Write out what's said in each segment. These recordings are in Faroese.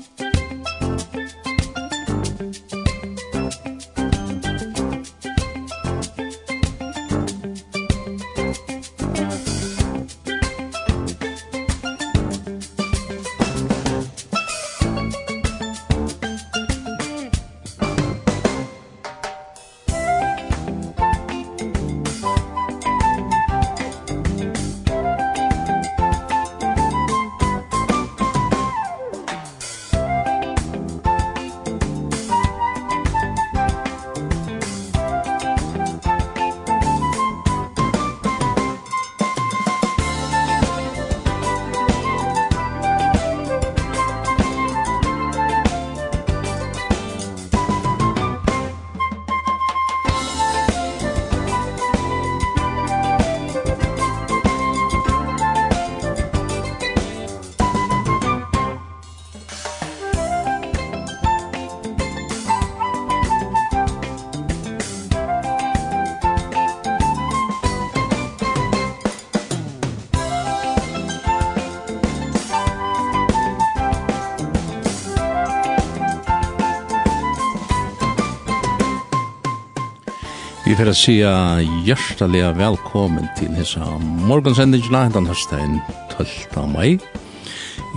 Musik Vi får säga hjärtaliga velkommen till hessa morgonsendingina den hösten 12 Jeg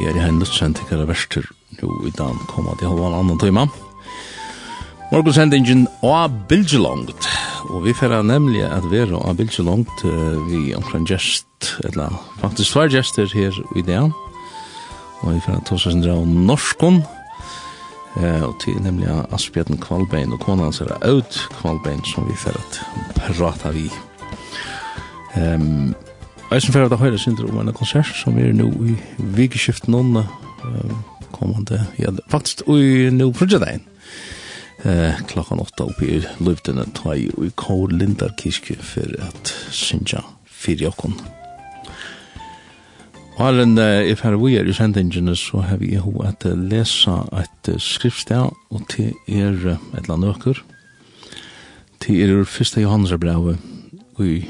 Jag är här sendt till kara värster nu i dag kommer det har en annan timme. Morgonsendingen av Bilgelongt og vi får nemlig at vera av Bilgelongt vi omkring gest eller faktisk tvær gester her i dag. Og vi får ta oss en dra om norskon eh, og til nemlig Asbjørn Kvalbein og kona hans er Aud Kvalbein som vi fer at prata vi. Ehm um, Jeg som fer at høyre synder om en konsert som vi er nå i vikeskiftet noen uh, kommande, ja, faktisk i nå prøvdedein eh, klokkan åtta oppi i løvdene ta i og i kår Lindarkiske for at synja fyrir okkon. Og en uh, if her we are i sendingene, så har vi ho at lesa et skriftsteg, og til er et eller annet øker. Til er første Johannesbrevet i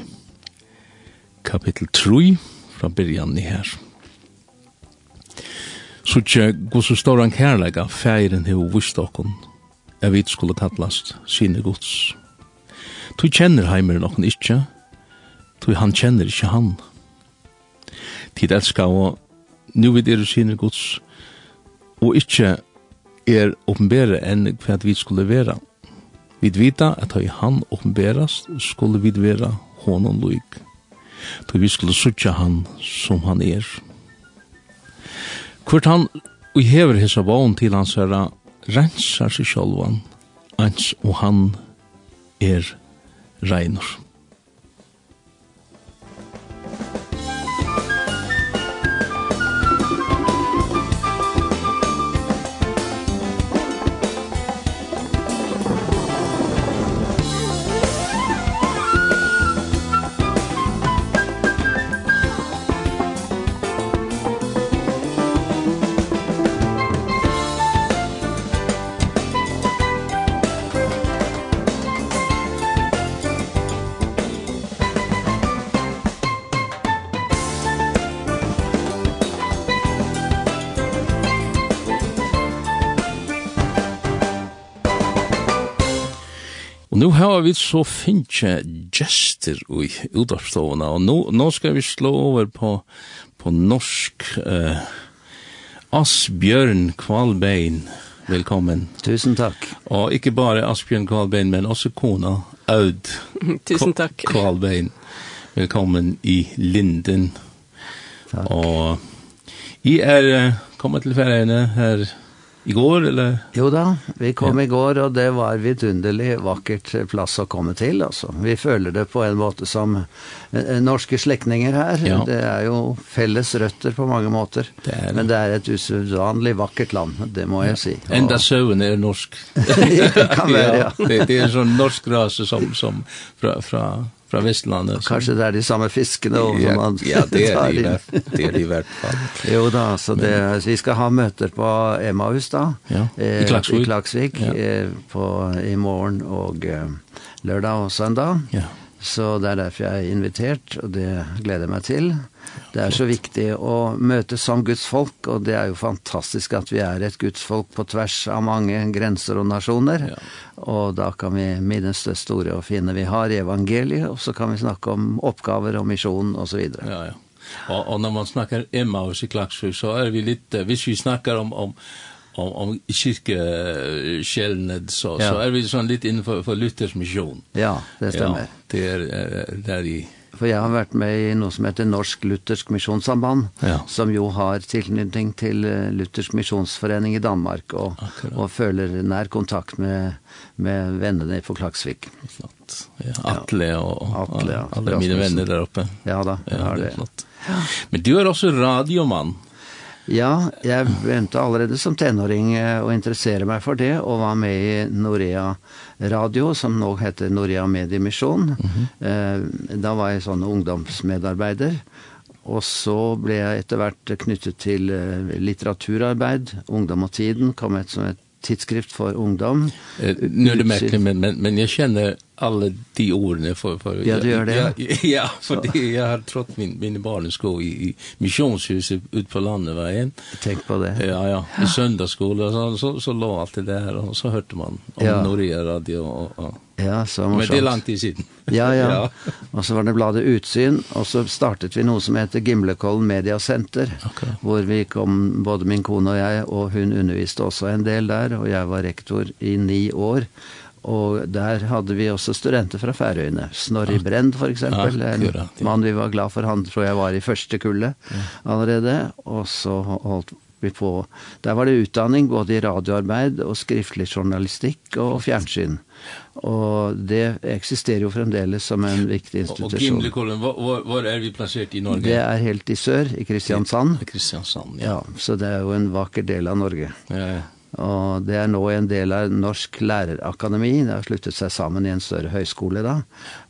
kapittel 3, fra byrjan i her. Så tje, gos og ståran kærlega, feiren hev vist okkon, jeg vet skulle kallast sine gods. Tu kjenner heimer okkon ikkje, tu han kjenner ikkje han. Han tid elska og nu vid er sinne gods og ikkje er åpenbere enn hva vi skulle vera. Vi vita at høy han åpenberast skulle vi vera honom loik. for vi skulle sutja han som han er. Kvart han og hever hessa vogn til hans herra rensar seg sjolvan ans og han er reinor. Og nu har vi så finnje gester i udarpstovene, og nu, nå skal vi slå over på, på norsk uh, Asbjørn Kvalbein. Velkommen. Tusen takk. Og ikke bare Asbjørn Kvalbein, men også kona Aud. Tusen takk. Kvalbein. Velkommen i Linden. Takk. Og jeg er kommet til feriene her i går, eller? Jo da, vi kom ja. i går, og det var vidunderlig vakkert plass å komme til, altså. Vi føler det på en måte som norske slekninger her. Ja. Det er jo felles røtter på mange måter. Det er... Men det er et usedvanlig vakkert land, det må jeg si. Og... Enda søvn er norsk. det kan være, ja. ja. det, det er en sånn norsk rase som, som fra, fra fra Vestlandet. Vestland. Kanskje det er de samme fiskene og ja, man Ja, det er de hvert. Det er de i hvert fall. jo da, så det, så vi skal ha møter på Emmaus da. Ja, i Klaksvik. I Klaksvik ja. eh, på, i morgen og eh, lørdag og søndag. Ja. Så det er derfor jeg er invitert, og det gleder jeg meg til. Det er så viktig å møtes som Guds folk, og det er jo fantastisk at vi er et Guds folk på tvers av mange grenser og nasjoner. Ja. Og da kan vi minnes det store og fine vi har i evangeliet, og så kan vi snakke om oppgaver og misjon og så videre. Ja, ja. Och og när man snackar Emmaus i Klaxvik så är vi lite hvis vi snackar om om om om kyrkeskjellned så ja. så är vi sån litt innenfor för Luthers mission. Ja, det stemmer. Ja, det är där i for jeg har vært med i noe som heter Norsk Luthersk Misjonssamband, ja. som jo har tilknytning til Luthersk Misjonsforening i Danmark, og, Akkurat. og føler nær kontakt med, med vennene på Klaksvik. Flott. Ja, Atle og, og Atle, ja. alle mine venner der oppe. Ja da, ja, det er det. Flott. Men du er også radiomann. Ja, jeg begynte allerede som tenåring å interessere meg for det, og var med i Norea Radio, som nå heter Norea Mediemisjon. Mm -hmm. Da var jeg sånn ungdomsmedarbeider, og så ble jeg etter hvert knyttet til litteraturarbeid. Ungdom og tiden kom et som et tidsskrift for ungdom. Nu är det märkligt, men, men, men jag känner alla de åren för för Ja, det gör det. Ja, ja för det jag har trott min mina barn ska i, i missionshuset ut på landet va en Tänk på det. Ja, ja, i söndagsskola så så så lå allt det där och så hörte man om ja. Norea radio och, och Ja, så var Men det är långt i sidan. ja, ja. ja. Och så var det bladet Utsyn och så startet vi något som heter Gimlekollen Media Center. Okay. Hvor vi kom både min kone och jag och hon undervisade också en del där och jag var rektor i 9 år. Og der hadde vi også studenter fra Færøyene. Snorri Brend for eksempel, en mann vi var glad for, han tror jeg var i første kullet allerede. Og så holdt vi på, der var det utdanning både i radioarbeid og skriftlig journalistikk og fjernsyn. Og det eksisterer jo fremdeles som en viktig institusjon. Og Gimlekollen, hvor, hvor er vi plassert i Norge? Det er helt i sør, i Kristiansand. I Kristiansand, ja. ja. Så det er jo en vakker del av Norge. Ja, ja. Og det er nå en del av Norsk Lærerakademi. Det har sluttet seg sammen i en større høyskole da.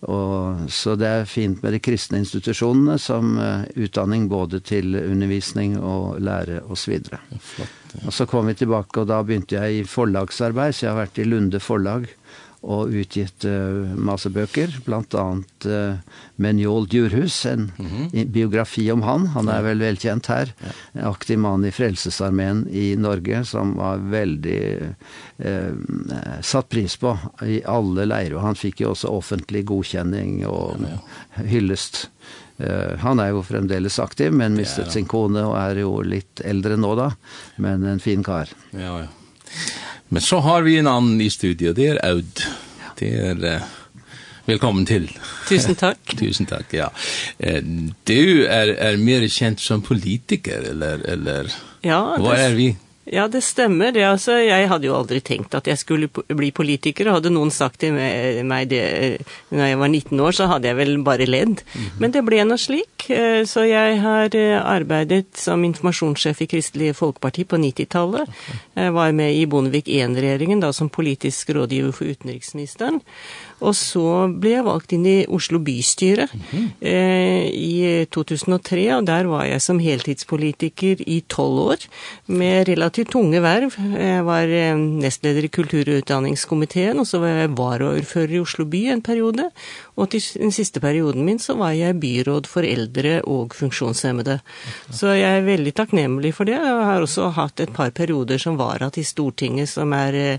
Og, så det er fint med de kristne institusjonene som uh, utdanning både til undervisning og lære og så videre. Flott, ja. Og så kom vi tilbake, og da begynte jeg i forlagsarbeid, så jeg har vært i Lunde forlag og utgitt uh, masse bøker, blant annet uh, Menjol Djurhus, en mm -hmm. biografi om han. Han er vel velkjent her. Ja. Aktiv mann i Frelsesarmeen i Norge, som var veldig uh, satt pris på i alle leirer. Han fikk jo også offentlig godkjenning og ja, ja. hyllest. Uh, han er jo fremdeles aktiv, men mistet ja, ja. sin kone og er jo litt eldre nå da, men en fin kar. Ja, ja. Men så har vi en annan i studio, det er Aud. Det er uh, Velkommen til. Tusen takk. Tusen takk, ja. Du er, er mer kjent som politiker, eller? eller ja. Hva er vi? Ja, det stemmer. Det, altså, jeg hadde jo aldri tenkt at jeg skulle bli politiker. Hadde noen sagt til meg det når jeg var 19 år, så hadde jeg vel bare ledd. Mm -hmm. Men det ble noe slik. Så jeg har arbeidet som informasjonssjef i Kristelig Folkeparti på 90-tallet. Jeg var med i Bondevik 1-regjeringen, da som politisk rådgiver for utenriksministeren. Og så ble jeg valgt inn i Oslo bystyre mm -hmm. eh, i 2003, og der var jeg som heltidspolitiker i tolv år, med relativt tunge verv. Jeg var eh, nestleder i kultur- og så var jeg varaordfører i Oslo by en periode, og til den siste perioden min så var jeg byråd for eldre og funksjonshemmede. Så jeg er veldig takknemlig for det, og har også hatt et par perioder som varat i Stortinget som er... Eh,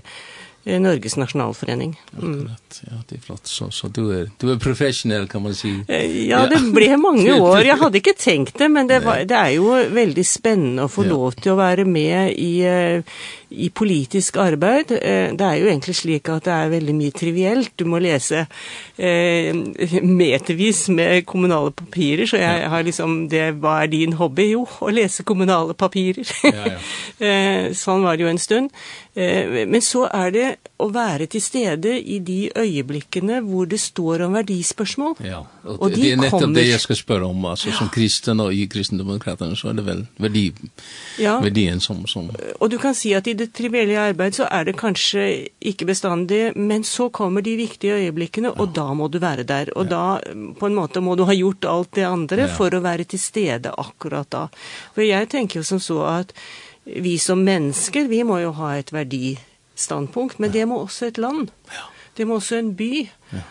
Norges nationalförening. Mm. Ja, det är flott. Så, så du, är, du är professionell kan man säga. Ja, det blev många år. Jag hade inte tänkt det, men det, var, det är ju väldigt spännande att få ja. lov till att vara med i, i politisk arbeid. Det är ju egentligen slik att det är väldigt mycket trivielt. Du måste läsa eh, metervis med kommunala papirer, så jag har liksom, det var din hobby, jo, att läsa kommunala papirer. Ja, ja. Sånn var det jo en stund. Men så er det å være til stede i de øyeblikkene hvor det står om verdispørsmål. Ja, og, og de det er nettopp kommer... det jeg skal spørre om, altså ja. som kristen og i kristendemokraterne så er det vel verdi, ja. verdien som, som... Og du kan si at i det trivielle arbeid så er det kanskje ikke bestandig, men så kommer de viktige øyeblikkene, og ja. da må du være der, og ja. da på en måte må du ha gjort alt det andre ja. for å være til stede akkurat da. For jeg tenker jo som så at vi som mennesker, vi må jo ha et verdi standpunkt, men ja. det må også et land. Ja. Det må også en by. Ja.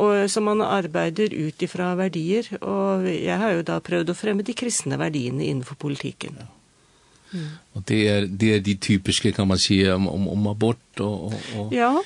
Og som man arbeider ut ifra verdier, og jeg har jo da prøvd å fremme de kristne verdiene innenfor politikken. Ja. Mm. Och det er, det er de typiske, kan man säga om om, om abort og, och, och... Ja.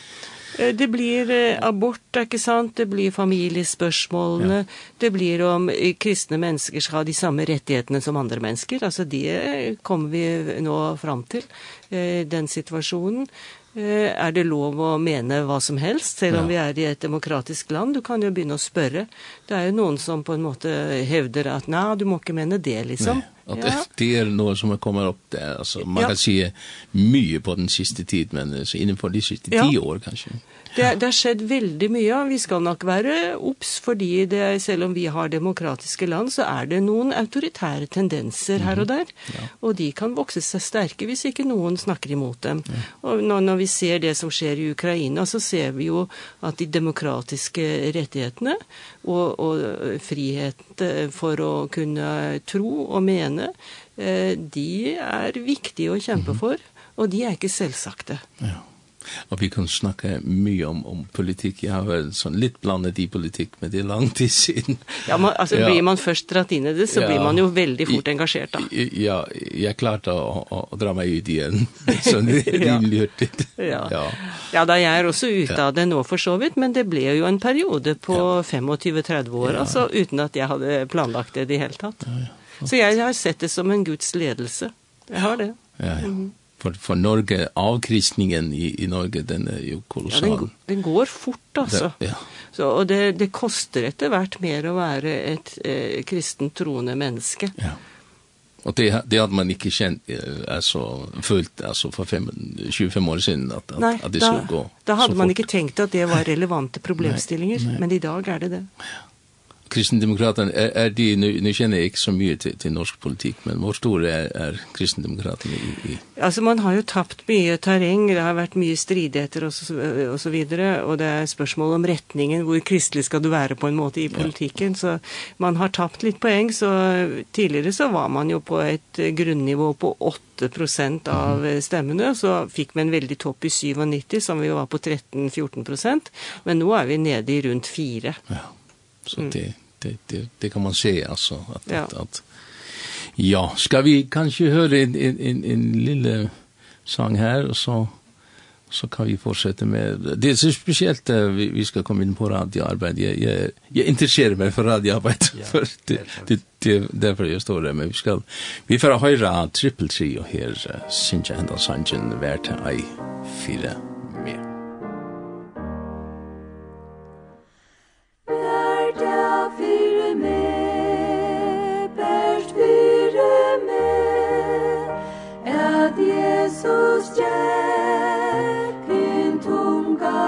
Det blir abort, ikke sant? Det blir familiespørsmålene. Ja. Det blir om kristne mennesker skal ha de samme rettighetene som andre mennesker. Altså det kommer vi nå fram til, den situasjonen. Er det lov å mene hva som helst, selv om vi er i et demokratisk land? Du kan jo begynne å spørre. Det er jo noen som på en måte hevder at nei, du må ikke mene det, liksom. Nei. Och ja. det är något som kommer upp där. Alltså, man ja. kan se mycket på den sista tid, men så innanför de sista ja. tio år kanske. Det, det har skjedd veldig mye, vi skal nok være opps, fordi det, selv om vi har demokratiske land, så er det noen autoritære tendenser her og der, ja. og de kan vokse seg sterke hvis ikke noen snakker imot dem. Ja. Og når, når vi ser det som skjer i Ukraina, så ser vi jo at de demokratiske rettighetene og, og frihet for å kunne tro og mene, de er viktige å kjempe for, og de er ikke selvsagte. Ja. Og vi kan snakke mye om, om politikk. Jeg har vært sånn litt blandet i politikk, men det er lang tid siden. Ja, man, altså ja. blir man først dratt inn i det, så ja. blir man jo veldig fort engasjert da. Ja, jeg klarte å, å, å dra meg ut igjen, sånn rimelig hurtig. ja. Ja. ja, da jeg er også ute av det nå for så vidt, men det ble jo en periode på ja. 25-30 år, ja. altså uten at jeg hadde planlagt det i det hele tatt. Ja, ja. Så jeg har sett det som en Guds ledelse. Jeg har det. Ja, ja. Mm -hmm for, for Norge avkristningen i i Norge den er jo kolossal. Ja, den, den går fort altså. Det, ja. Så og det det koster etter hvert mer å være et eh, kristent troende menneske. Ja. Og det det hadde man ikke kjent, altså, fullt altså, for fem, 25 år siden, at, at, Nei, at det skulle gå. Da hadde man ikke tenkt at det var relevanta problemställningar, men i dag er det det. Ja kristendemokraterna är, är det, nu, nu känner jag inte så mycket till, till norsk politik, men vår stor är, är kristendemokraterna i, i... Alltså man har ju tappat mycket terräng, det har varit mycket stridigheter och så, och så vidare, och det är spörsmål om rättningen, hur kristlig ska du vara på en måte i politiken, ja. så man har tappat lite poäng, så tidigare så var man ju på ett grundnivå på 8 8 av stemmene, så fikk vi en veldig topp i 97, som vi var på 13-14 men nå er vi nede i rundt 4. Ja. Så mm. det, det, det, det kan man se alltså. Att, ja. Att, att, ja, ska vi kanske höra en, en, en, en lille sång här och så så kan vi fortsätta med det är så speciellt uh, vi, vi ska komma in på radioarbete jag, jag, jag intresserar mig för radioarbete ja, för det, det, det, därför jag står där men vi ska vi får höra triple trio här uh, Sinja Henderson Sanjen Verte i 4 Jesus gikk en tunga.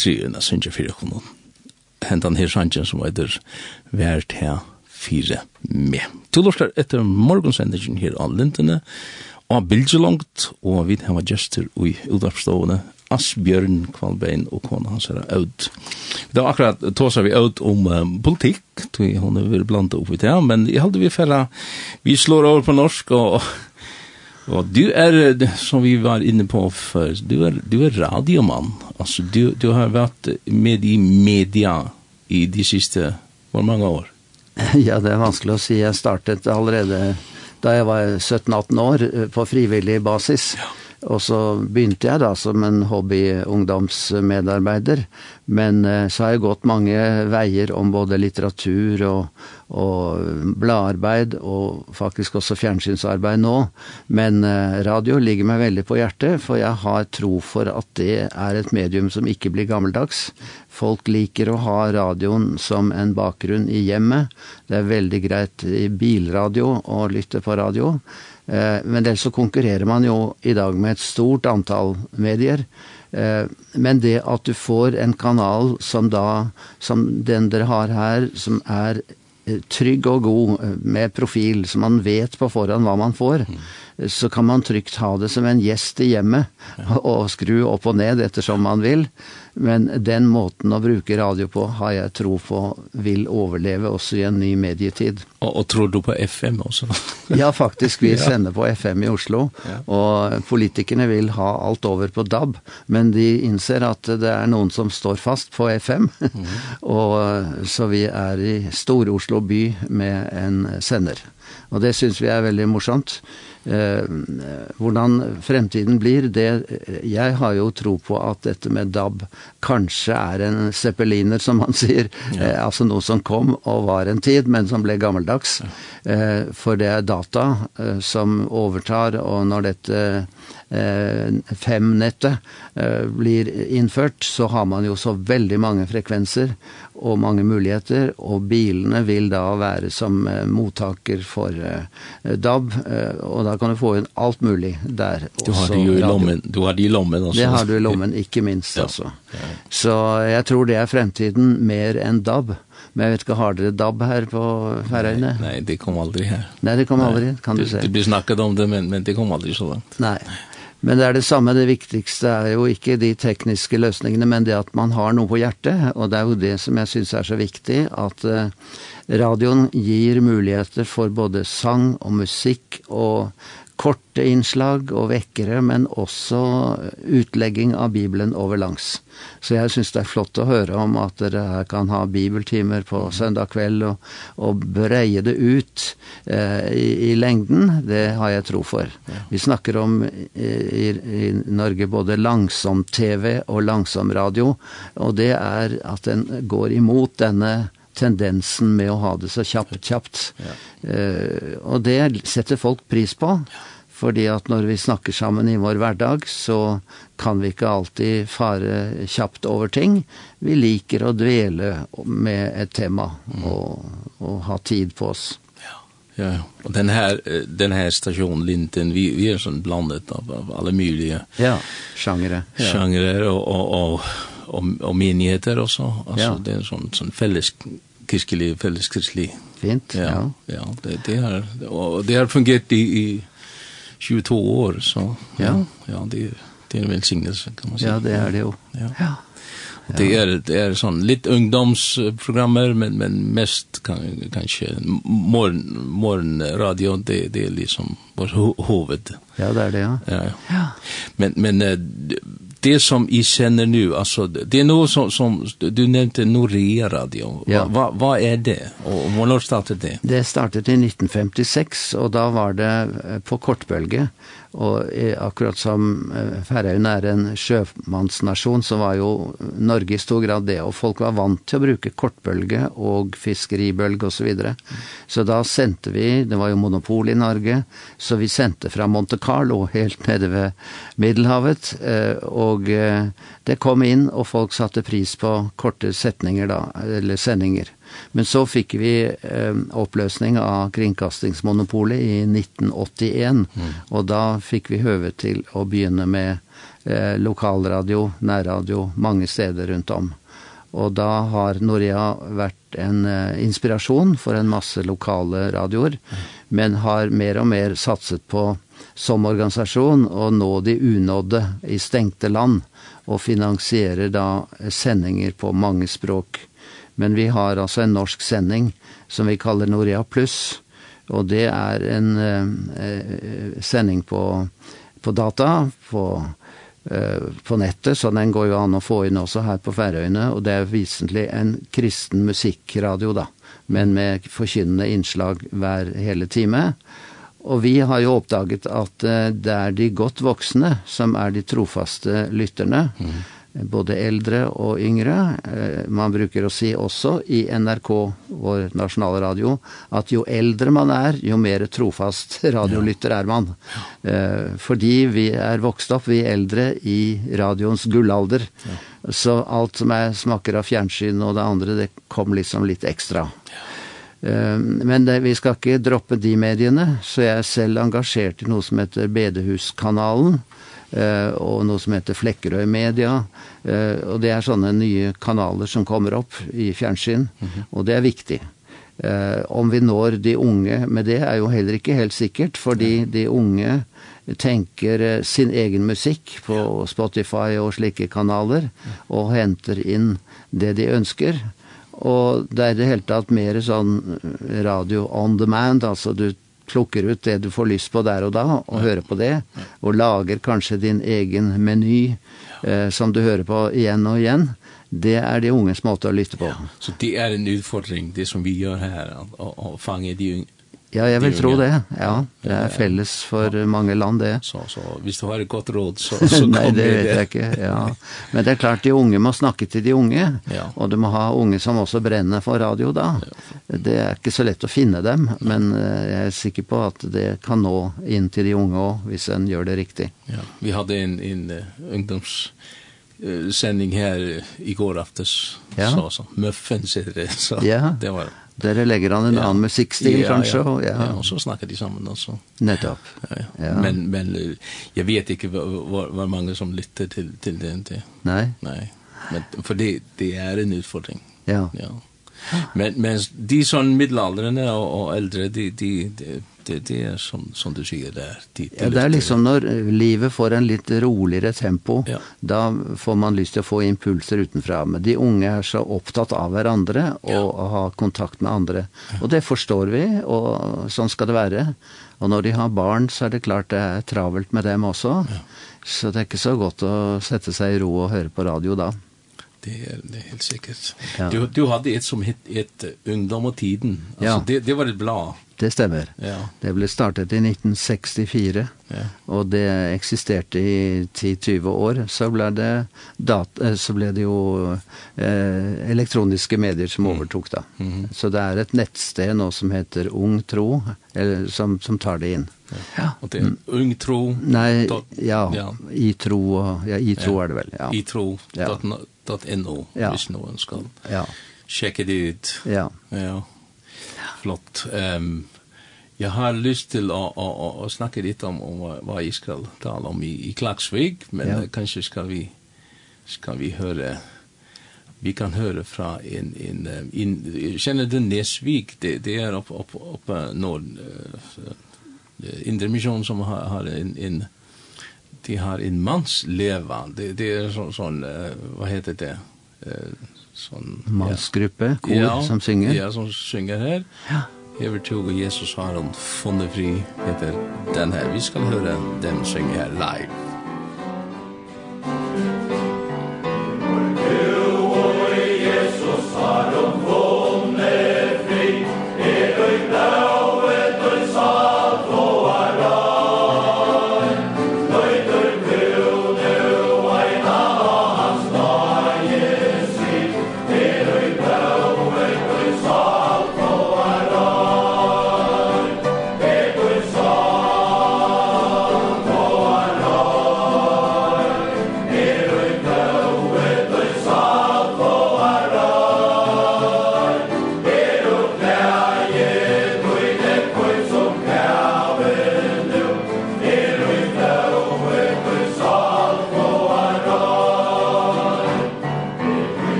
triven jeg synes jeg fyrir konon. Hentan her sannsjen som heter Vært her fire med. Til lortar etter morgonsendingen her av Lintene, av Bilgelongt, og vi har gjester i utvarpstående Asbjørn Kvalbein og kona hans er Aud. Vi har akkurat tåsa vi Aud om um, politikk, tog hun er vel blanda opp i det, men jeg halde vi færre, vi slår over på norsk, og, og du er, som vi var inne på før, du er, du er radiomann, Alltså du du har varit med i media i de sista var många år. ja, det är vanskligt att säga. Si. Jag startade allerede da jag var 17-18 år på frivillig basis. Ja Og så begynte jeg da som en hobby-ungdomsmedarbeider. Men eh, så har jeg gått mange veier om både litteratur og, og bladarbeid, og faktisk også fjernsynsarbeid nå. Men eh, radio ligger meg veldig på hjertet, for jeg har tro for at det er et medium som ikke blir gammeldags. Folk liker å ha radioen som en bakgrunn i hjemmet. Det er veldig greit i bilradio å lytte på radio. Eh, men dels så konkurrerer man jo i dag med et stort antall medier. Eh, Men det at du får en kanal som da, som den dere har her, som er trygg og god med profil, som man vet på forhånd hva man får, så kan man trygt ha det som en gjest i hjemmet, og skru opp og ned ettersom man vil. Men den måten å bruke radio på har jeg tro på vil overleve også i en ny medietid. Og, og tror du på FM også? ja, faktisk. Vi sender på FM i Oslo, ja. og politikerne vil ha alt over på DAB, men de innser at det er noen som står fast på FM. Mm. og, så vi er i Stor-Oslo by med en sender. Og det synes vi er veldig morsomt eh, hvordan fremtiden blir, det jeg har jo tro på at dette med DAB kanskje er en zeppeliner, som man sier. Ja. Eh, altså noe som kom og var en tid, men som ble gammeldags. Ja. Eh, for det er data eh, som overtar, og når dette eh, fem nettet blir innført, så har man jo så veldig mange frekvenser og mange muligheter, og bilene vil da være som mottaker for DAB, og da kan du få inn alt mulig der. Du har det jo i lommen, du har det i lommen også. Det har du i lommen, ikke minst ja. altså. Så jeg tror det er fremtiden mer enn DAB. Men jeg vet ikke, har dere DAB her på Færøyene? Nei, nei, det kom aldri her. Nei, det kom aldri, kan du, du se. Det blir snakket om det, men, men det kom aldri så langt. Nei. nei. Men det er det samme, det viktigste er jo ikke de tekniske løsningene, men det at man har noe på hjertet, og det er jo det som jeg synes er så viktig, at radioen gir muligheter for både sang og musikk og korte innslag og vekkere, men også utlegging av Bibelen overlangs. Så jeg synes det er flott å høre om at dere kan ha bibeltimer på søndag kveld og, og breie det ut eh, i, i lengden. Det har jeg tro for. Vi snakker om i, i Norge både langsom TV og langsom radio, og det er at den går imot denne tendensen med å ha det så kjapt, kjapt. Ja. Uh, og det setter folk pris på, fordi at når vi snakker sammen i vår hverdag, så kan vi ikke alltid fare kjapt over ting. Vi liker å dvele med et tema mm. og, og ha tid på oss. Ja, ja. och den här den här stationen Linten vi vi är sån blandat av, av alla möjliga ja, sjangere. Ja. Sjangere og, och och om, om menigheter også. Altså, ja. det er sånn, sånn felles kirkelig, felles kristelig. Fint, ja. Ja, ja det, det, har, og det har fungert i, i 22 år, så ja, ja, ja det, det er en velsignelse, kan man si. Ja, det er det jo. Ja. ja. Ja. Det är det är sån lite ungdomsprogrammer men men mest kan, kanske morgon radio det det är liksom vårt huvud. Ja, det är det ja. Ja. ja. Men men det som i känner nu, alltså, det är nog som, som du nämnde Norea Radio. Ja. Vad vad är det? Och när startade det? Det startade i 1956 och då var det på kortbölge. Og akkurat som Færøyene er en sjømannsnasjon, så var jo Norge i stor grad det, og folk var vant til å bruke kortbølge og fiskeribølge og Så, videre. så da sendte vi, det var jo monopol i Norge, så vi sendte fra Monte Carlo helt nede ved Middelhavet, og det kom inn, og folk satte pris på korte setninger da, eller sendinger. Men så fikk vi eh, oppløsning av kringkastingsmonopolet i 1981, mm. og da fikk vi høve til å begynne med eh, lokalradio, nærradio, mange steder rundt om. Og da har Norea vært en eh, inspirasjon for en masse lokale radioer, mm. men har mer og mer satset på som organisasjon å nå de unådde i stengte land, og finansierer da sendinger på mange språk Men vi har altså en norsk sending som vi kaller Norea Plus, og det er en eh, sending på, på data, på, eh, på nettet, så den går jo an å få inn også her på Færøyene, og det er visentlig en kristen musikkradio da, men med forkynnende innslag hver hele time. Og vi har jo oppdaget at eh, det er de godt voksne som er de trofaste lytterne, mm både äldre och yngre. Man brukar å se också i NRK, vår nationalradio, att ju äldre man är, ju mer trofast radiolytter är man. Fordi vi är vokst opp, vi är äldre i radions gullalder. Så allt som är smaker av fjernsyn och det andra, det kom liksom lite extra. Eh, Men det, vi skal ikke droppe de mediene, så jeg er selv engasjert i noe som heter Bedehuskanalen, mm eh, og noe som heter Flekkerøy Media. Eh, og det er sånne nye kanaler som kommer opp i fjernsyn, mm -hmm. og det er viktig. Eh, om vi når de unge med det er jo heller ikke helt sikkert, fordi de unge tenker sin egen musikk på Spotify og slike kanaler, og henter inn det de ønsker. Og det er det helt tatt mer sånn radio on demand, altså du plukker ut det du får lyst på der og da, og ja. hører på det, og lager kanskje din egen meny eh, som du hører på igjen og igjen, det er de unges måte å lytte på. Ja. Så det er en utfordring, det som vi gjør her, å, å fange de Ja, jag vill tro det. Ja, det är fälles för ja. många land det. Så så hvis du har ett gott råd så så kommer det vet jeg ikke, Ja. Men det är klart de unge måste snacka till de unga ja. och du måste ha unga som också bränner för radio då. Det är inte så lätt att finna dem, men jag är säker på att det kan nå in till de unga også, hvis en gör det riktigt. Ja. Vi hade en en uh, ungdoms sändning här igår aftes ja. så så Muffins heter det så ja. det var det. Där legger han en ja. annen musikkstil, ja, kanskje? Ja. ja. ja, og så snakker de sammen også. Nettopp. Ja, ja. ja. Men, men jeg vet ikke hvor, hvor mange som lytter til, til DNT. Nei? Nei. Men, for det, det er en utfordring. Ja. ja. Men, men de sånn middelaldrende og, og eldre, de, de, de det, det är som, som du säger där. Det, det, ja, det är liksom när livet får en lite roligare tempo, ja. då får man lust att få impulser utifrån Men de unga är så upptatt av varandra och ja. ha kontakt med andra. Ja. Och det förstår vi, och sån ska det vara. Och när de har barn så är det klart det är travelt med dem också. Ja. Så det är inte så gott att sätta sig i ro och höra på radio då. Det är, det är helt säkert. Ja. Du, du hade ett som hette ett Ungdom och tiden. Alltså, ja. det, det var ett blad det stemmer. Ja. Det ble startet i 1964, ja. og det eksisterte i 10-20 år. Så ble det, data, så ble det jo eh, elektroniske medier som overtok da. Mm -hmm. Så det er et nettsted nå som heter Ung Tro, eller, som, som tar det inn. Ja. ja. Och det är ung tro. Nej, ja, ja. i tro ja i tro ja. är det väl. Ja. I tro. Ja. Dot .no, ja. Hvis noen skal ja. sjekke det ut. Ja. ja flott. Um, jag har lust till att, att, att, snacka lite om, om vad jag ska tala om i, i Klagsvig, men ja. kanske ska vi, ska vi höra vi kan höra från en en in känner du Nesvik det det är upp upp upp norr uh, intermission som har, har en en de har en mans leva det det är sån sån uh, vad heter det uh, sån mansgruppe kor ja, som synger. Ja, som synger her. Ja. Över tog Jesus har han funnet fri heter den her. Vi skal høre dem synge her live.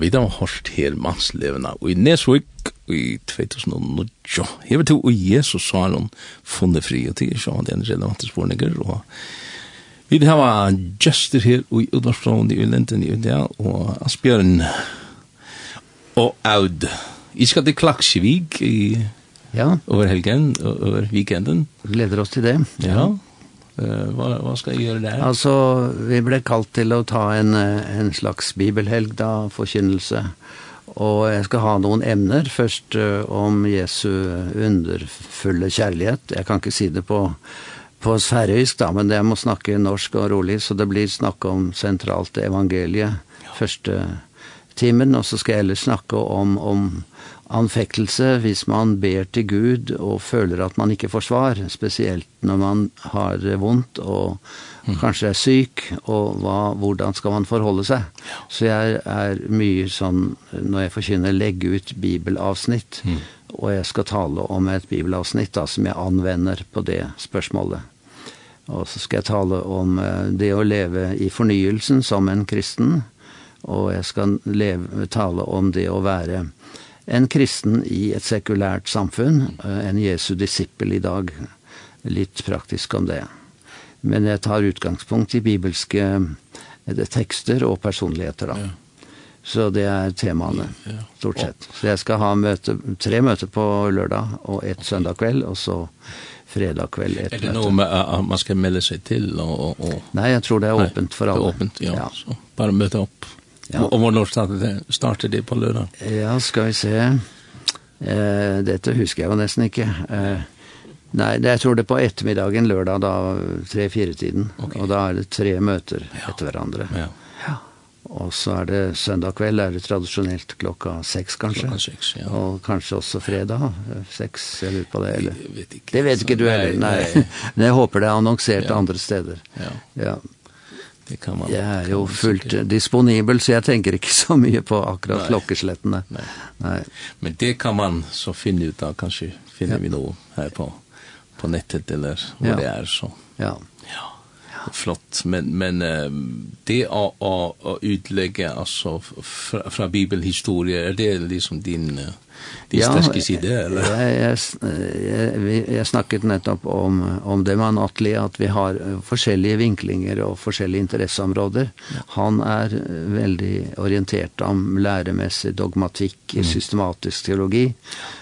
vi da hørt her mannslevene i Nesvik i 2009. Jeg vet jo, og Jesus sa han funnet fri og til, så det er en relevant spørninger, og vi vil ha gester her i Udvarsfrån i Ulinden i Udea, og Asbjørn og Aud. Jeg skal til Klaksevik i ja. over helgen, over weekenden. Gleder oss til det. Ja, ja. Uh, vad vad ska jag göra där? Alltså vi blev kalt till att ta en en slags bibelhelg da, förkynnelse. Och jag ska ha någon emner. först uh, om Jesu underfulla kärlek. Jag kan inte si det på på färöisk då, men det måste snacka norsk och roligt så det blir snakk om centralt evangelie ja. första timen och så ska jag ellers snacka om om anfektelse hvis man ber til Gud og føler at man ikke får svar, spesielt når man har vondt og mm. kanskje er syk, og hva, hvordan skal man forholde seg? Så jeg er mye sånn, når jeg forkynner, legge ut bibelavsnitt, mm. og jeg skal tale om et bibelavsnitt da, som jeg anvender på det spørsmålet. Og så skal jeg tale om det å leve i fornyelsen som en kristen, og jeg skal leve, tale om det å være kristen en kristen i et sekulært samfunn, en Jesu disippel i dag. Litt praktisk om det. Men jeg tar utgangspunkt i bibelske tekster og personligheter da. Ja. Så det er temaene, stort sett. Så jeg skal ha møte, tre møter på lørdag, og et søndag kveld, og så fredag kveld et møte. Er det noe med at man skal melde seg til? Og, og, og... Nei, jeg tror det er åpent for alle. Det er åpent, ja. ja. Så bare møte opp. Ja. Og hvor når startet det, startet det på lørdag? Ja, skal vi se. Eh, dette husker jeg jo nesten ikke. Eh, nei, jeg tror det er på ettermiddagen lørdag, da 3-4-tiden. Okay. Og da er det tre møter ja. etter hverandre. Ja. ja. Og så er det søndag kveld, er det tradisjonelt klokka seks kanskje. Klokka seks, ja. Og kanskje også fredag, seks, jeg lurer på det. Eller? Jeg vet ikke. Det vet ikke du heller, nei. nei. Men jeg håper det er annonsert ja. andre steder. Ja. ja. Det kan man. Ja, jo, fullt disponibel så jag tänker inte så mycket på akkurat klockeslättena. Nej. Nej. Men det kan man så finna ut av kanske finner ja. vi nog här på på nätet eller vad ja. det är så. Ja. Ja. Flott, men men det å att utlägga alltså från bibelhistoria är det liksom din Det är sterke sida eller? Ja, jag jag snakket nettopp om om det man attli att vi har forskjellige vinklinger och forskjellige interesseområder. Han är väldigt orienterad om läromässig dogmatik, mm. systematisk teologi,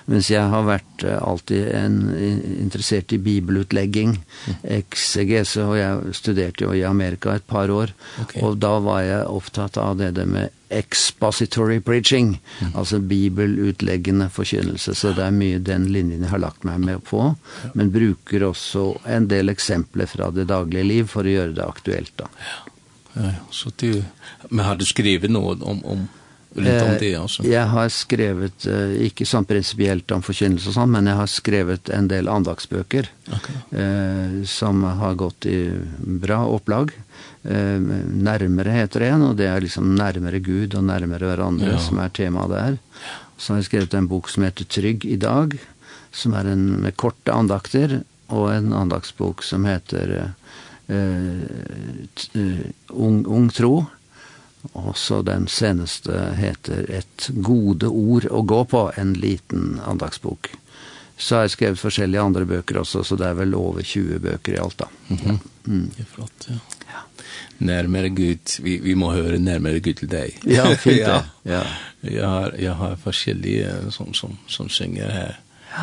mens jag har varit alltid en intresserad i bibelutläggning, exegese og jag studerte jo i Amerika ett par år okay. och då var jag opptatt av det med expository preaching, mm. altså bibelutleggende forkynnelse, så det er mye den linjen jeg har lagt meg med på, men bruker også en del eksempler fra det daglige liv for å gjøre det aktuelt da. Ja, ja, så det, men har du skrivet noe om, om Litt om det, altså. Jeg har skrevet, ikke sånn prinsipielt om forkynnelse og sånn, men jeg har skrevet en del andagsbøker okay. eh, som har gått i bra opplag. Eh, eh, närmare heter det, och det är liksom närmare Gud och närmare varandra ja. som är tema där. Så har jag skrivit en bok som heter Trygg idag, som är en med korta andakter, och en andaktsbok som heter eh, ung, ung tro, Og så den seneste heter Et gode ord å gå på, en liten andagsbok. Så har jeg skrevet forskjellige andre bøker også, så det er vel over 20 bøker i alt da. Mm -hmm. ja. mm. Det er flott, ja närmare Gud, vi, vi må höra närmare Gud till dig. Ja, fint ja. ja. Jag har, jag har forskjellige som, som, som synger här. Ja.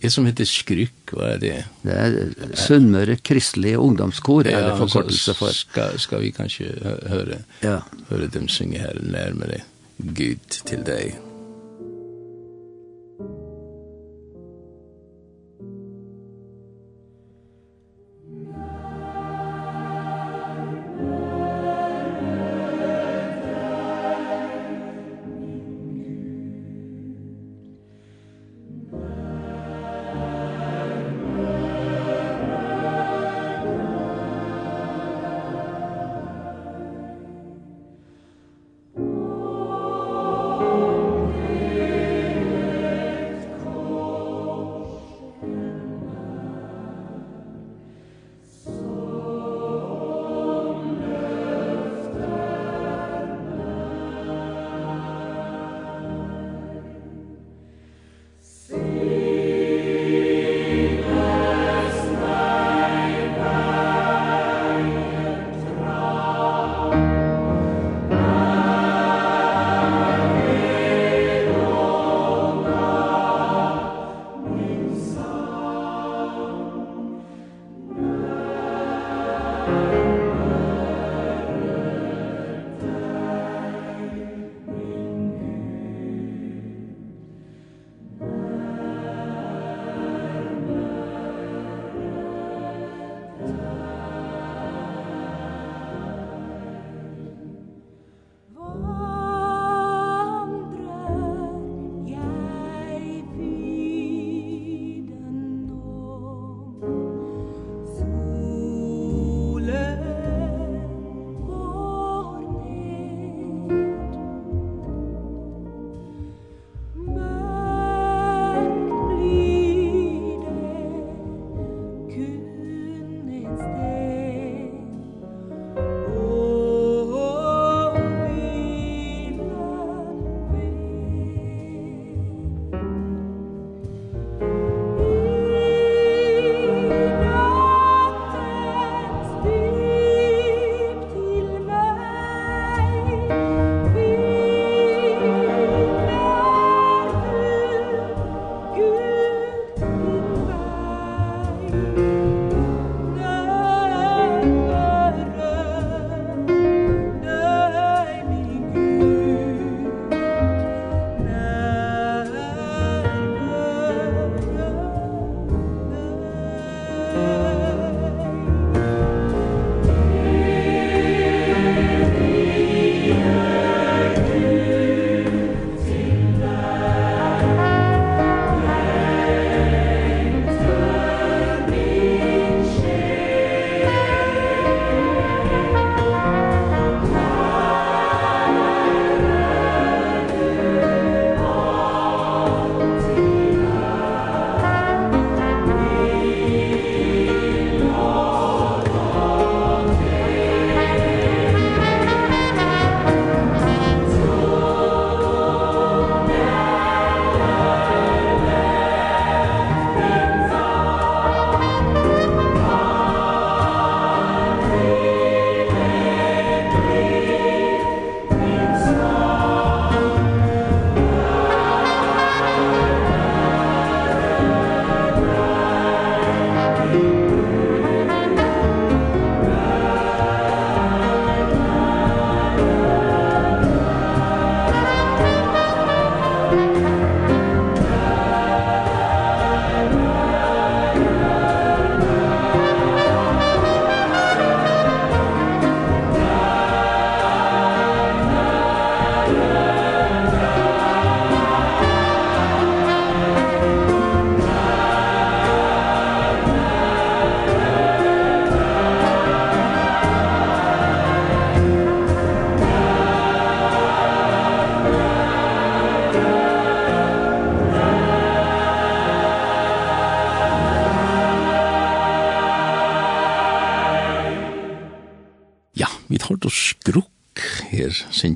Det som heter skryck, vad är det? Det är Sunnmøre Kristelig Ungdomskor, ja, är det förkortelse för. Ska, ska vi kanske höra, ja. höra dem synge här närmare Gud till dig. Ja.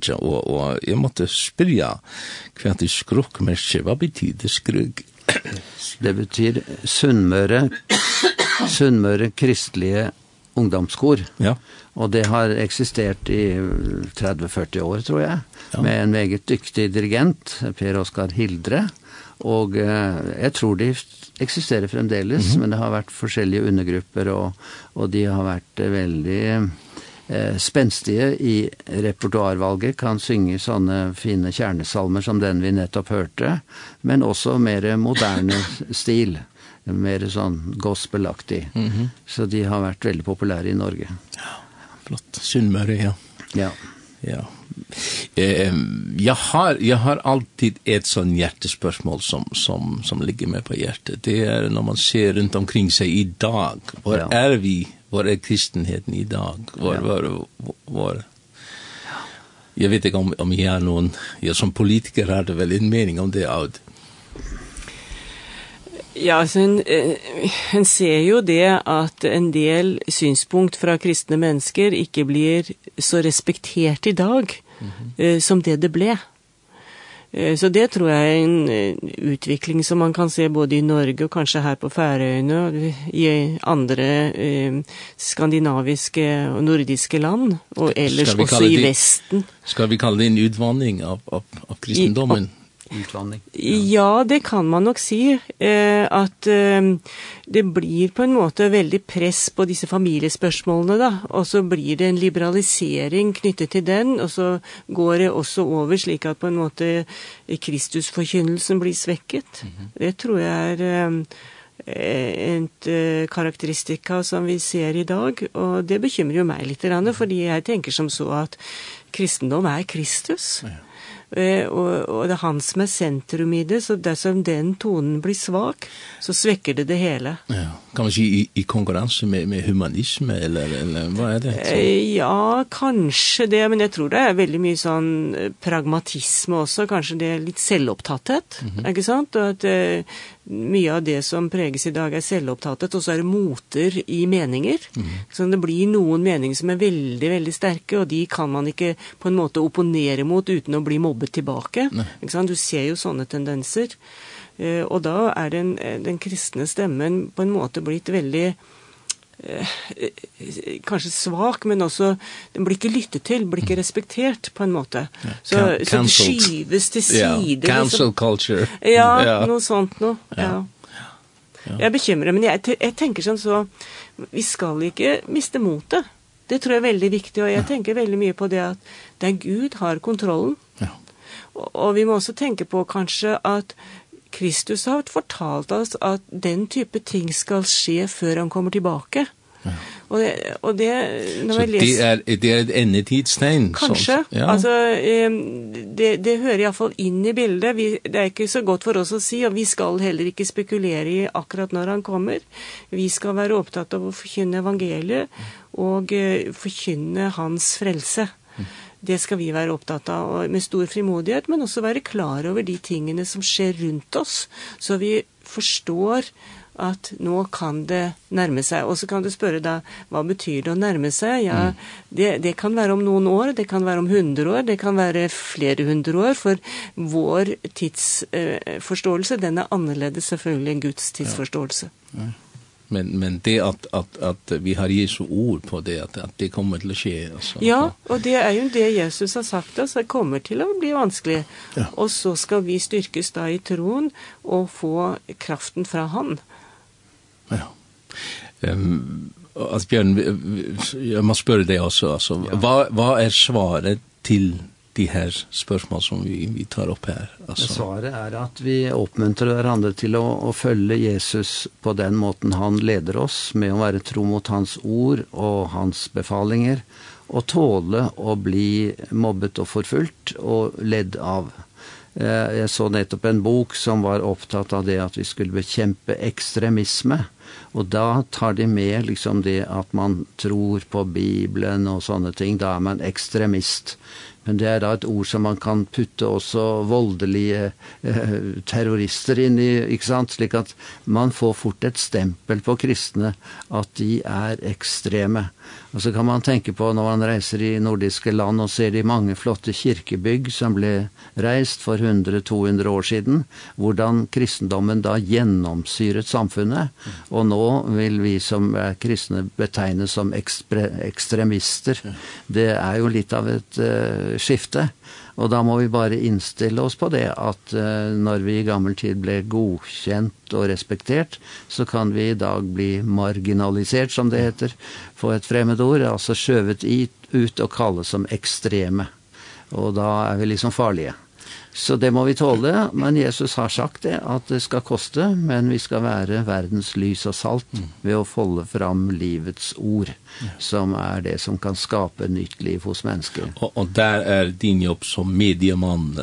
merke, og, og jeg måtte spyrja hva det skrukkmerke, hva betyr det skrukk? Det betyr Sunnmøre, Sunnmøre kristelige ungdomskor. Ja. Og det har eksistert i 30-40 år, tror jeg, ja. med en meget dyktig dirigent, Per Oskar Hildre. Og eh, jeg tror de eksisterer fremdeles, mm -hmm. men det har vært forskjellige undergrupper, og, og de har vært veldig eh, spenstige i repertoarvalget kan synge sånne fine kjernesalmer som den vi nettopp hørte, men også mer moderne stil, mer sånn gospelaktig. Mm -hmm. Så de har vært veldig populære i Norge. Ja, flott. Sunnmøre, ja. Ja. Ja. Eh, jag har jag har alltid ett sån hjärtespörsmål som som som ligger med på hjärtat. Det är när man ser runt omkring sig idag. Var ja. är vi var är kristenheten idag? Var, ja. var, var, var Jag vet inte om, om jag är någon, jag som politiker hade väl en mening om det. Out. Ja, så en, en ser ju det att en del synspunkt från kristne mennesker ikke blir så respektert i dag mm -hmm. som det det blev. Så det tror jag är en utveckling som man kan se både i Norge och kanske här på Färöarna og i andra eh, skandinaviske och nordiske land och ellers också i västen. Ska vi kalla det en utvandring av, av, av kristendomen? utvanning? Ja. ja, det kan man nok si. Eh, at eh, det blir på en måte veldig press på disse familiespørsmålene, da. Og så blir det en liberalisering knyttet til den, og så går det også over slik at på en måte Kristusforkynnelsen blir svekket. Mm -hmm. Det tror jeg er eh, et uh, karakteristika som vi ser i dag, og det bekymrer jo meg litt, fordi jeg tenker som så at kristendom er Kristus. Ja og, og det er han som er sentrum i det, så dersom den tonen blir svak, så svekker det det hele. Ja, kan man si i, i konkurranse med, med humanisme, eller, eller hva er det? Så? Ja, kanskje det, men jeg tror det er veldig mye sånn pragmatisme også, kanskje det er litt selvopptatthet, mm -hmm. ikke sant? Og at mye av det som preges i dag er selvopptatt, og så er det moter i meninger. Mm. Så det blir noen meninger som er veldig, veldig sterke, og de kan man ikke på en måte opponere mot uten å bli mobbet tilbake. Du ser jo sånne tendenser. Og da er den, den kristne stemmen på en måte blitt veldig eh, kanskje svak, men også den blir ikke lyttet til, blir ikke respektert på en måte. Så, så det skyves til side. Yeah. cancel culture. Ja, yeah. noe sånt noe. Ja. ja. Jeg bekymrer, men jeg, jeg tenker sånn så, vi skal ikke miste motet. Det tror jeg er veldig viktig, og jeg tenker veldig mye på det at det er Gud har kontrollen. Ja. Og, og vi må også tenke på kanskje at Kristus har fortalt oss at den type ting skal skje før han kommer tilbake. Ja. Og det, og det når jeg leser... Så det er, det er et endetidstegn? Kanskje. Sånn. Ja. Altså, det, det hører iallfall inn i bildet. Vi, det er ikke så godt for oss å si, og vi skal heller ikke spekulere i akkurat når han kommer. Vi skal være opptatt av å forkynne evangeliet, og forkynne hans frelse. Mm. Det skal vi være opptatt av og med stor frimodighet, men også være klar over de tingene som skjer rundt oss, så vi forstår at nå kan det nærme seg. Og så kan du spørre da, hva betyr det å nærme seg? Ja, det, det kan være om noen år, det kan være om hundre år, det kan være flere hundre år, for vår tidsforståelse, eh, den er annerledes selvfølgelig enn Guds tidsforståelse. Ja. Ja men men det att att att vi har Jesu ord på det att att det kommer till att ske alltså. Ja, och det är ju det Jesus har sagt att det kommer till att bli vanskligt. Ja. Och så ska vi styrkas där i tron och få kraften från han. Ja. Ehm um, Björn, jag måste spørre dig också alltså ja. vad vad är svaret till de her spørsmål som vi, vi tar opp her. Altså. Svaret er at vi oppmuntrer hverandre til å, å følge Jesus på den måten han leder oss, med å være tro mot hans ord og hans befalinger, og tåle å bli mobbet og forfulgt og ledd av. Jeg så nettopp en bok som var opptatt av det at vi skulle bekjempe ekstremisme, Og da tar de med liksom det at man tror på Bibelen og sånne ting. Da er man ekstremist. Men det er da et ord som man kan putte også voldelige eh, terrorister inn i, ikke sant? Slik at man får fort et stempel på kristne at de er ekstreme. Og så kan man tenke på når man reiser i nordiske land og ser de mange flotte kirkebygg som ble reist for 100-200 år siden, hvordan kristendommen da gjennomsyret samfunnet, og nå vil vi som er kristne betegne som ekspre, ekstremister. Det er jo litt av et uh, skifte. Og da må vi bare innstille oss på det, at uh, når vi i gammel tid ble godkjent og respektert, så kan vi i dag bli marginalisert, som det heter, få et fremmed ord, altså skjøvet i, ut og kalles som ekstreme. Og da er vi liksom farlige. Så det må vi tåle, men Jesus har sagt det, at det skal koste, men vi skal være verdens lys og salt ved å folde fram livets ord som är det som kan skapa nytt liv hos mennesker. Och, og där är din jobb som medieman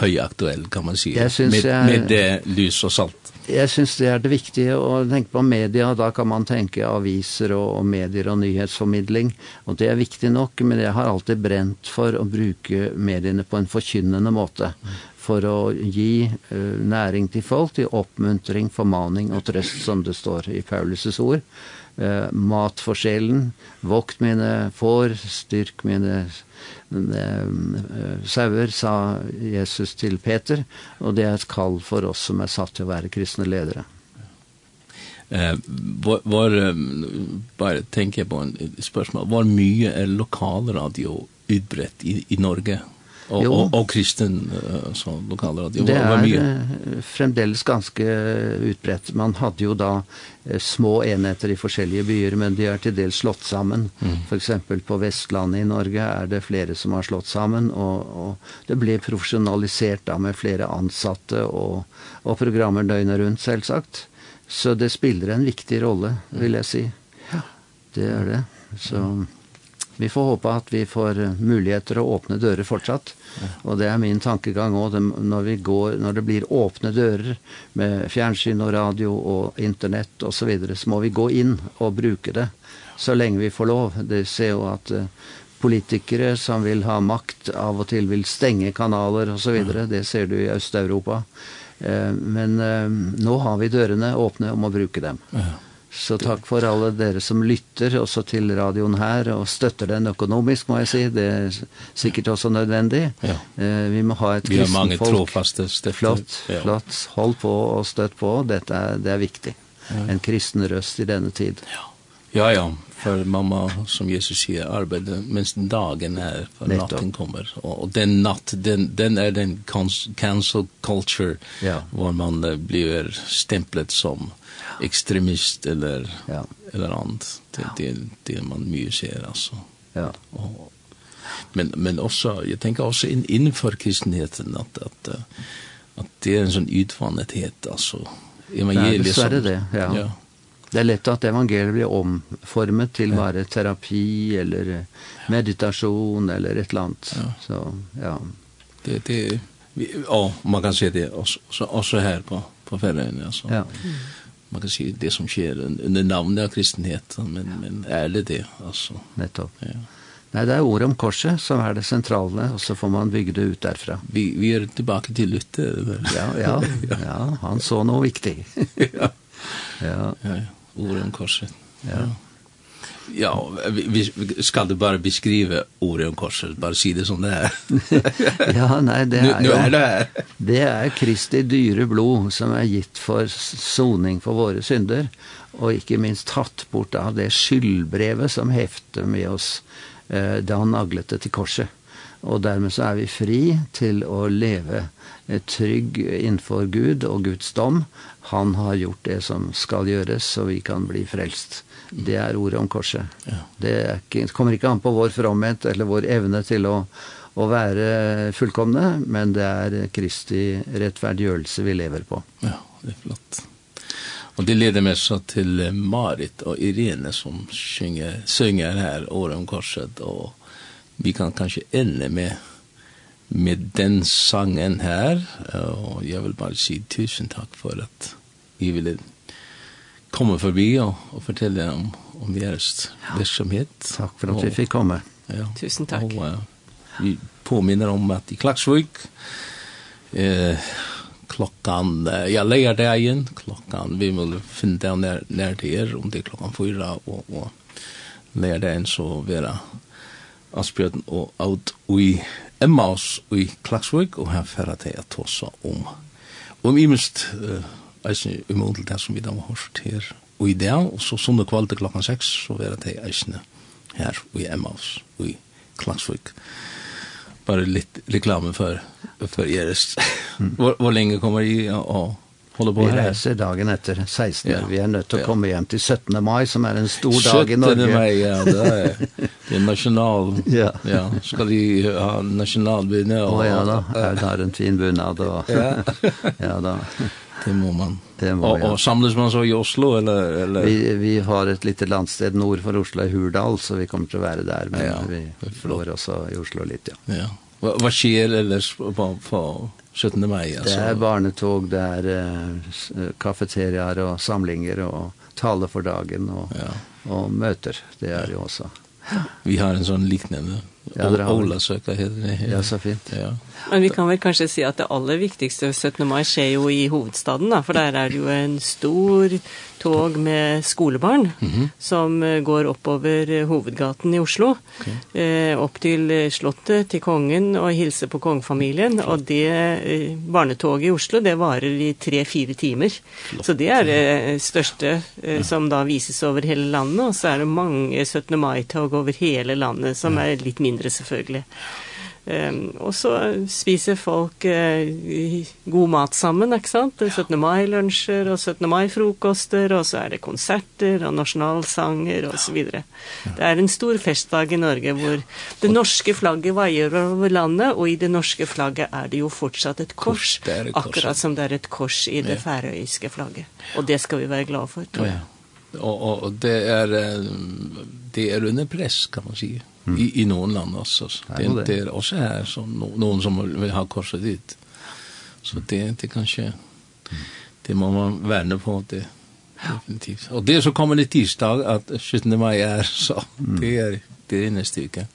høyaktuell, kan man si, med, jeg, med, med det lys och salt. Jag syns det är det viktiga och tenke på media, då kan man tänka aviser och, og medier och nyhetsförmedling och det är viktigt nog men jeg har alltid bränt för att bruka medierna på en förkynnande måte for å gi uh, næring til folk, til oppmuntring, formaning og trøst, som det står i Paulus' ord. Uh, matforskjellen, vokt mine får, styrk mine uh, sauer, sa Jesus til Peter, og det er et kall for oss som er satt til å være kristne ledere. Eh, var, var bare tenker jeg på en spørsmål, var mye er lokalradio utbredt i, i Norge? Ja. Och og, og kristen så lokala radio det var mycket fremdeles ganska utbrett. Man hade ju då små enheter i forskjellige byer, men de er til dels slått sammen. Mm. For eksempel på Vestlandet i Norge er det flere som har slått sammen, og, og det blir profesjonalisert da med flere ansatte og, og programmer døgnet rundt, selvsagt. Så det spiller en viktig rolle, vil jeg si. Ja, det er det. Så... Mm vi får håpe at vi får muligheter å åpne dører fortsatt. Og det er min tankegang også, når, vi går, når det blir åpne dører med fjernsyn og radio og internett og så videre, så må vi gå inn og bruke det så lenge vi får lov. Det ser jo at politikere som vil ha makt av og til vil stenge kanaler og så videre. Det ser du i Østeuropa. Men nå har vi dørene åpne om å bruke dem. Ja. Så takk for alle dere som lytter også til radioen her og støtter den økonomisk, må jeg si. Det er sikkert også nødvendig. Ja. Eh, vi må ha et kristen folk. Vi har mange trofaste støtter. Flott, ja. flott. Hold på og støtt på. Dette er, det er viktig. Ja. En kristen røst i denne tid. Ja. Ja, ja, for mamma, som Jesus sier, arbeider mens dagen er, for Nettopp. natten kommer. Og, og den natt, den, den er den cancel culture, ja. hvor man blir stemplet som extremist eller ja. eller annat det det det man mycket ser alltså. Ja. Och, men men också jag tänker också in inför kristenheten att att att det är en sån utvandethet alltså evangeliet så är det det ja. ja. Det är lätt att evangeliet blir omformat till ja. bara terapi eller meditation eller ett land ja. så ja. Det det ja, man kan se det också, också här på på Färöarna alltså. Ja man kan si det som skjer under navnet av kristenheten men ja. men är det det alltså nettopp. Ja. Nej, det är ord om korset som är det centrala och så får man bygge det ut därifrån. Vi vi är tillbaka till Luther. ja, ja, ja, han så noe viktig. ja. Ja. Ja, ord om korset. Ja. ja. Ja, vi, vi ska bare bara beskriva Orion korset, bare si det som det er. ja, nej, det är, nu, nu det. Det är Kristi dyre blod som är gitt för soning för våra synder, och ikke minst tatt bort av det skyldbrevet som hefter med oss eh, da han naglade till korset. Och därmed så är vi fri till att leve trygg inför Gud och Guds dom. Han har gjort det som skal göras så vi kan bli frälst det er ordet om korset. Ja. Det, er ikke, det kommer ikke an på vår fromhet eller vår evne til å, å være fullkomne, men det er Kristi rettferdiggjørelse vi lever på. Ja, det er flott. Och det leder mig så till Marit och Irene som sjunger, sjunger här år om korset och vi kan kanske ende med med den sangen här och jag vill bara säga tusen tack för att vi ville komme förbi och, og fortelle om, om deres ja. Takk for för att vi fikk komme. Ja. Tusen tack. Och, uh, vi påminner om att i Klaxvik eh, klockan, eh, ja, lärdagen, klockan, vi vill finna nær, nær til er, om det er klockan fyra och, och igjen, så vera Asbjørn og Aud i Emmaus i Klaksvøk, og her færre til at oss om. Om imest uh, eisen imot til det som vi da har hørt her. Og i det, og så sånne kvalitet klokkan seks, så vera det eisen her i Emmaus i Klagsvik. Bare litt reklame for, for Eres. hvor, hvor lenge kommer I å hålla på vi her? Vi reiser dagen etter 16. Ja. Vi er nødt til å komme hjem til 17. mai, som er en stor dag i Norge. 17. mai, ja, det er, det er nasjonal. ja. ja. Skal de ha nasjonalbunad? Å ja da, her er en fin bunad. Og, ja. ja da. Det må man. Det må, och, ja. og samles man så i Oslo eller eller Vi vi har ett litet landsted norr för Oslo i Hurdal så vi kommer att vara där men ja, vi förlorar også i Oslo lite. Ja. ja. Vad hva sker eller på på 17 mai? alltså. Det är barnetåg, det er uh, kafeterier och samlingar och tale för dagen och ja. och möter. Det är det också. Vi har en sån liknande Ja, Ola söka heter Ja, så fint. Ja. Men vi kan väl kanske se att det allra viktigaste 17 maj sker ju i huvudstaden då, för där är det ju en stor tåg med skolebarn mm -hmm. som går upp över huvudgatan i Oslo okay. eh, upp till slottet till kungen och hilser på kongfamiljen och det eh, barnetåget i Oslo det varar i 3-4 timmar. Flott. Så det är det eh, största eh, ja. som då visas över hela landet och så är det många 17 maj tåg över hela landet som ja. är lite mindre mindre selvfølgelig. Um, og så spiser folk uh, god mat sammen, ikke sant? 17. mai-lunsjer og 17. mai-frokoster, og så er det konserter og nasjonalsanger og så videre. Det er en stor festdag i Norge hvor det norske flagget veier over landet, og i det norske flagget er det jo fortsatt et kors, kors akkurat som det er et kors i det færøyske flagget. Og det skal vi være glad for, tror jeg. Ja. Og, og det er, det er under press, kan man sige mm. i, i noen land også. Det är er også her, här no, någon som vil ha korset dit. Så det, det er inte kanske det må man verne på det. Definitivt. Och det så kommer det tisdag att 17 mai er, så. Mm. Det är det er nästa uke.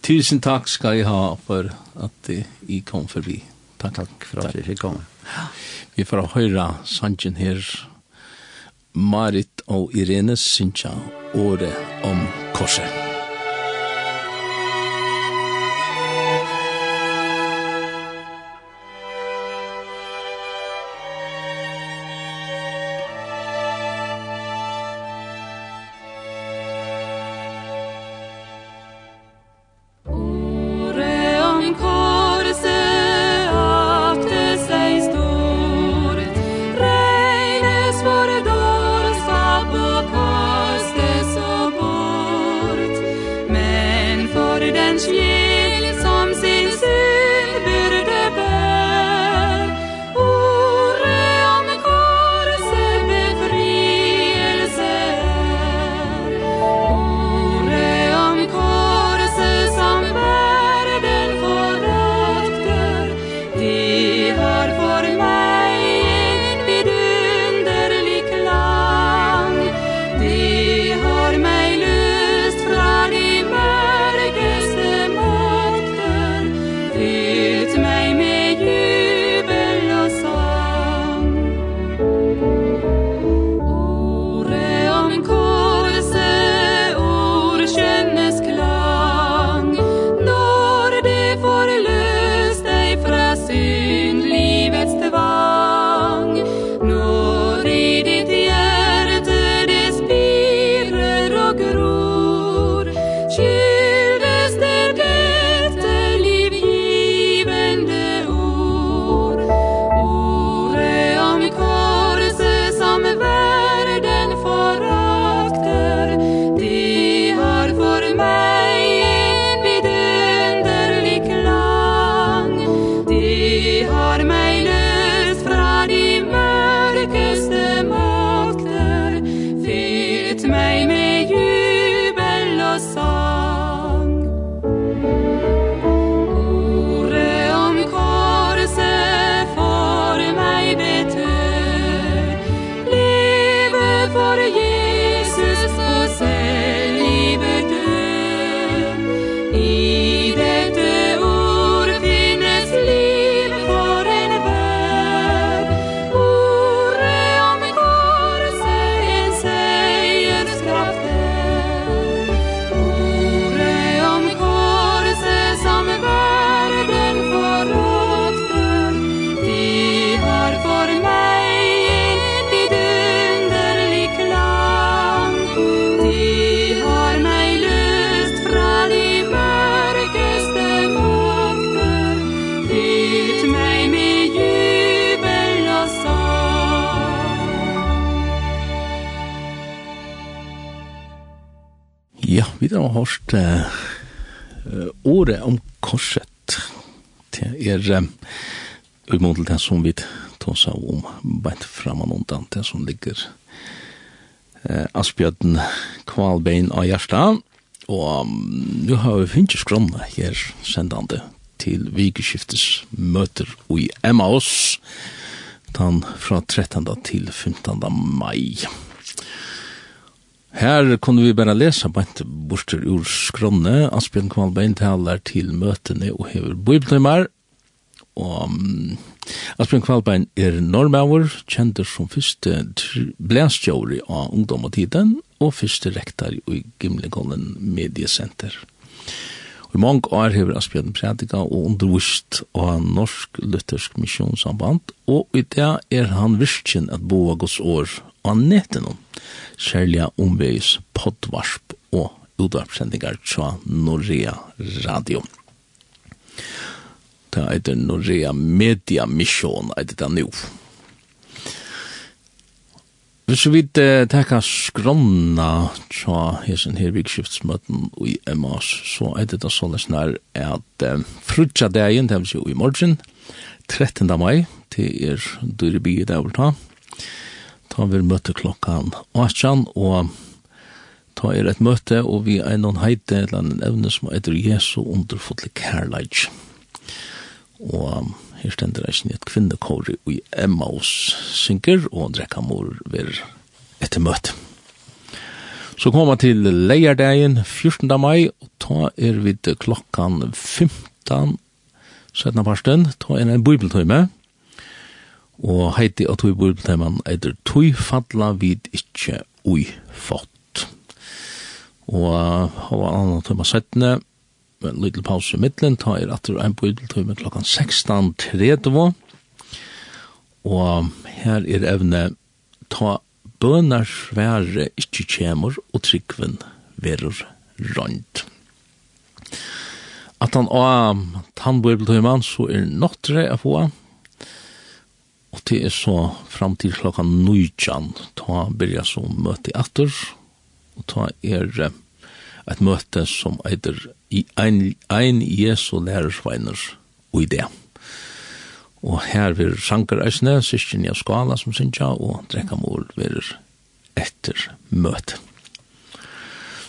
Tusen takk ska jag ha för att ni kom förbi. Tack, tack för at jeg fick. Vi får høre sanchen här. Marit og Irene Sintja, året om korset. hørt uh, året om korset. til er um, i til det som vi tar seg om beint frem og noen det som ligger uh, Asbjørn Kvalbein av Gjerstad. Og um, nu har vi finnes skrona her sendande til vikeskiftes møter i Emmaus, den fra 13. til 15. mai. Her kunne vi bare lese bant borster ur skronne. Asbjørn Kvalbein taler til møtene og hever bibeltimer. Og um, Asbjørn Kvalbein er normauer, kjenter som første blæstjåri av ungdom og tiden, og første rektar i Gimlekollen Mediesenter. Og i mange år hever Asbjørn prædika og undervist av Norsk Luthersk misjonssamband, og i det er han virkjen at boa gods år av netten, særlig omveis poddvarsp og utvarpsendinger fra Norea Radio. Det heter Norea Media Mission, er det nå. Hvis vi vidt eh, teka skronna tja hesen her vikskiftsmøten i Emmas, så er det da sånn snar at uh, frutja dagen, det vil si i morgen, 13. mai, til er dyrebi i dag vil ta, Ta vi møte klokkan 18, og ta er et møte, og vi er noen heite, eller en evne som heter Jesu underfotlig kærleik. Og her stender jeg sin et kvinnekåre i Emmaus synker, og drekka mor ved etter møte. Så kommer man til leierdagen 14. mai, og ta er vi klokkan 15, 17. parsten, ta er en bibeltøyme, og heiti at vi bor på teman eitir tui falla vid ikkje ui fått. Og hava annan tøyma settene, en liten pause i middelen, ta er atter en bøydeltøyme klokkan 16.30, og her er evne ta bønar svære ikkje kjemur og tryggven verur rønt. At han av tannbøybeltøyman så er nåttre a få, det er så fram til klokka nøytjan, ta byrja så møte atter, og ta er et møte som eitir i ein, ein Jesu lærersveiner og i det. Og her vil Sankar Eisne, syskjen i skala som synsja, og drekkamol vil etter møte.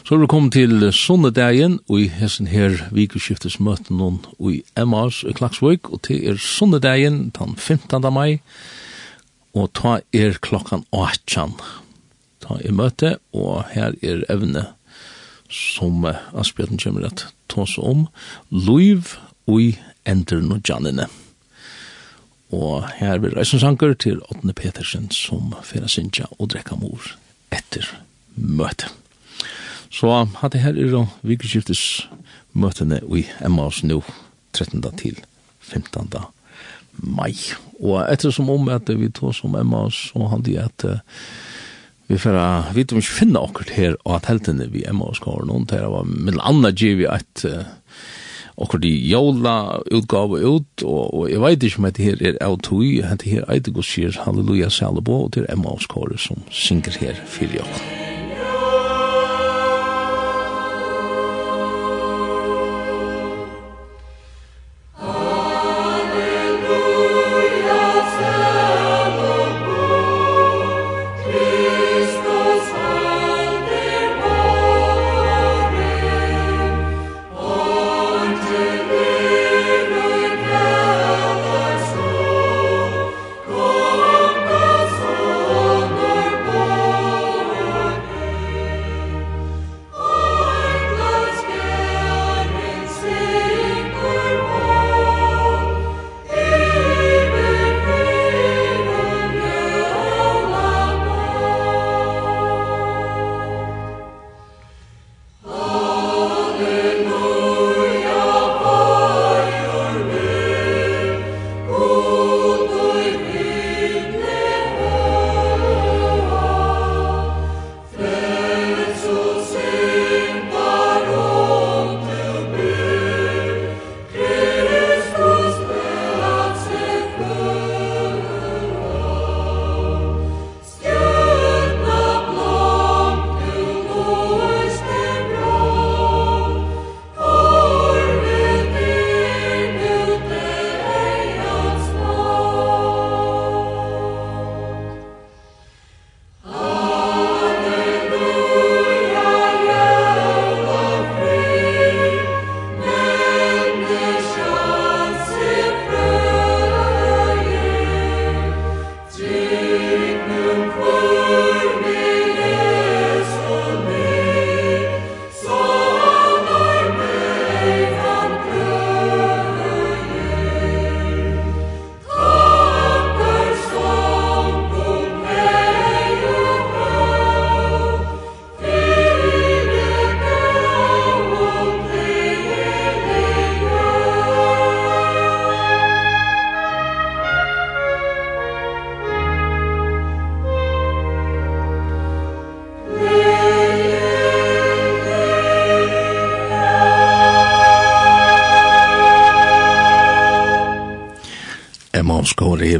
Så er vi kommet til sunnedagen, og i hessen her vikuskiftes møte noen i Emmaus i Klaksvøk, og til er sunnedagen den 15. mai, og ta er klokkan 8. Ta er møte, og her er evne som Asbjørn kommer at ta seg om, Luiv og Ender no Janine. Og her vil reisen sanker til Åtne Petersen som fyrir sinja og drekka mor etter møtet. Så hatt det her er jo vikeskiftes møtene i Emmaus nå 13. til 15. mai. Og etter som om at vi tog som Emmaus, så hadde jeg at vi får vite om vi ikke finner akkurat her og at heltene vi Emmaus går noen til det var mellom andre giv vi at akkurat de jævla utgave ut, og, og jeg vet ikke om dette her er av tog, dette her er det god sier Halleluja Salabo, og til Emmaus går som synger her fyrir jokken.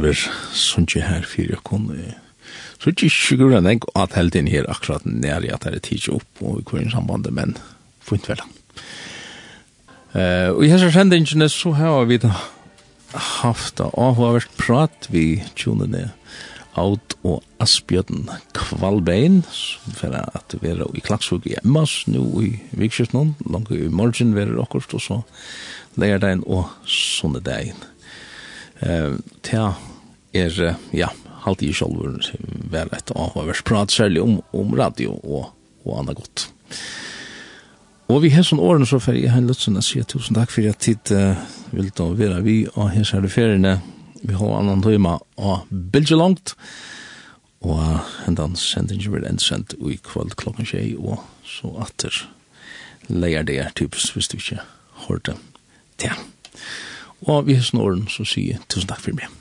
ver ikke her fyrir kunne Så ikke sjukker enn jeg at helden her akkurat nær i at det er tidsi opp og i kvarin samband men funnet vel. Uh, og i hans sendingene så har vi da haft og har vært prat vi tjonene Aud og Asbjørn Kvalbein, som fyrir at vi er i Klagsvug i Emmas, nu i vikskift langt i morgen vi er akkurat, og så leir og sunne dagen. Uh, til er, ja, halte i sjolver vel et avhåvers prat, særlig om, om radio og, og annet godt. Og vi hesson årene så fer jeg har lyst til å si tusen takk for at tid uh, vil da være vi og her er i feriene. Vi har annan tøyma og bilge langt. Og hendan sendingen blir endsendt i kveld klokken tjei og så atter leier det er typisk hvis du ikke hørte det. Og vi hesson årene så sier tusen takk for meg.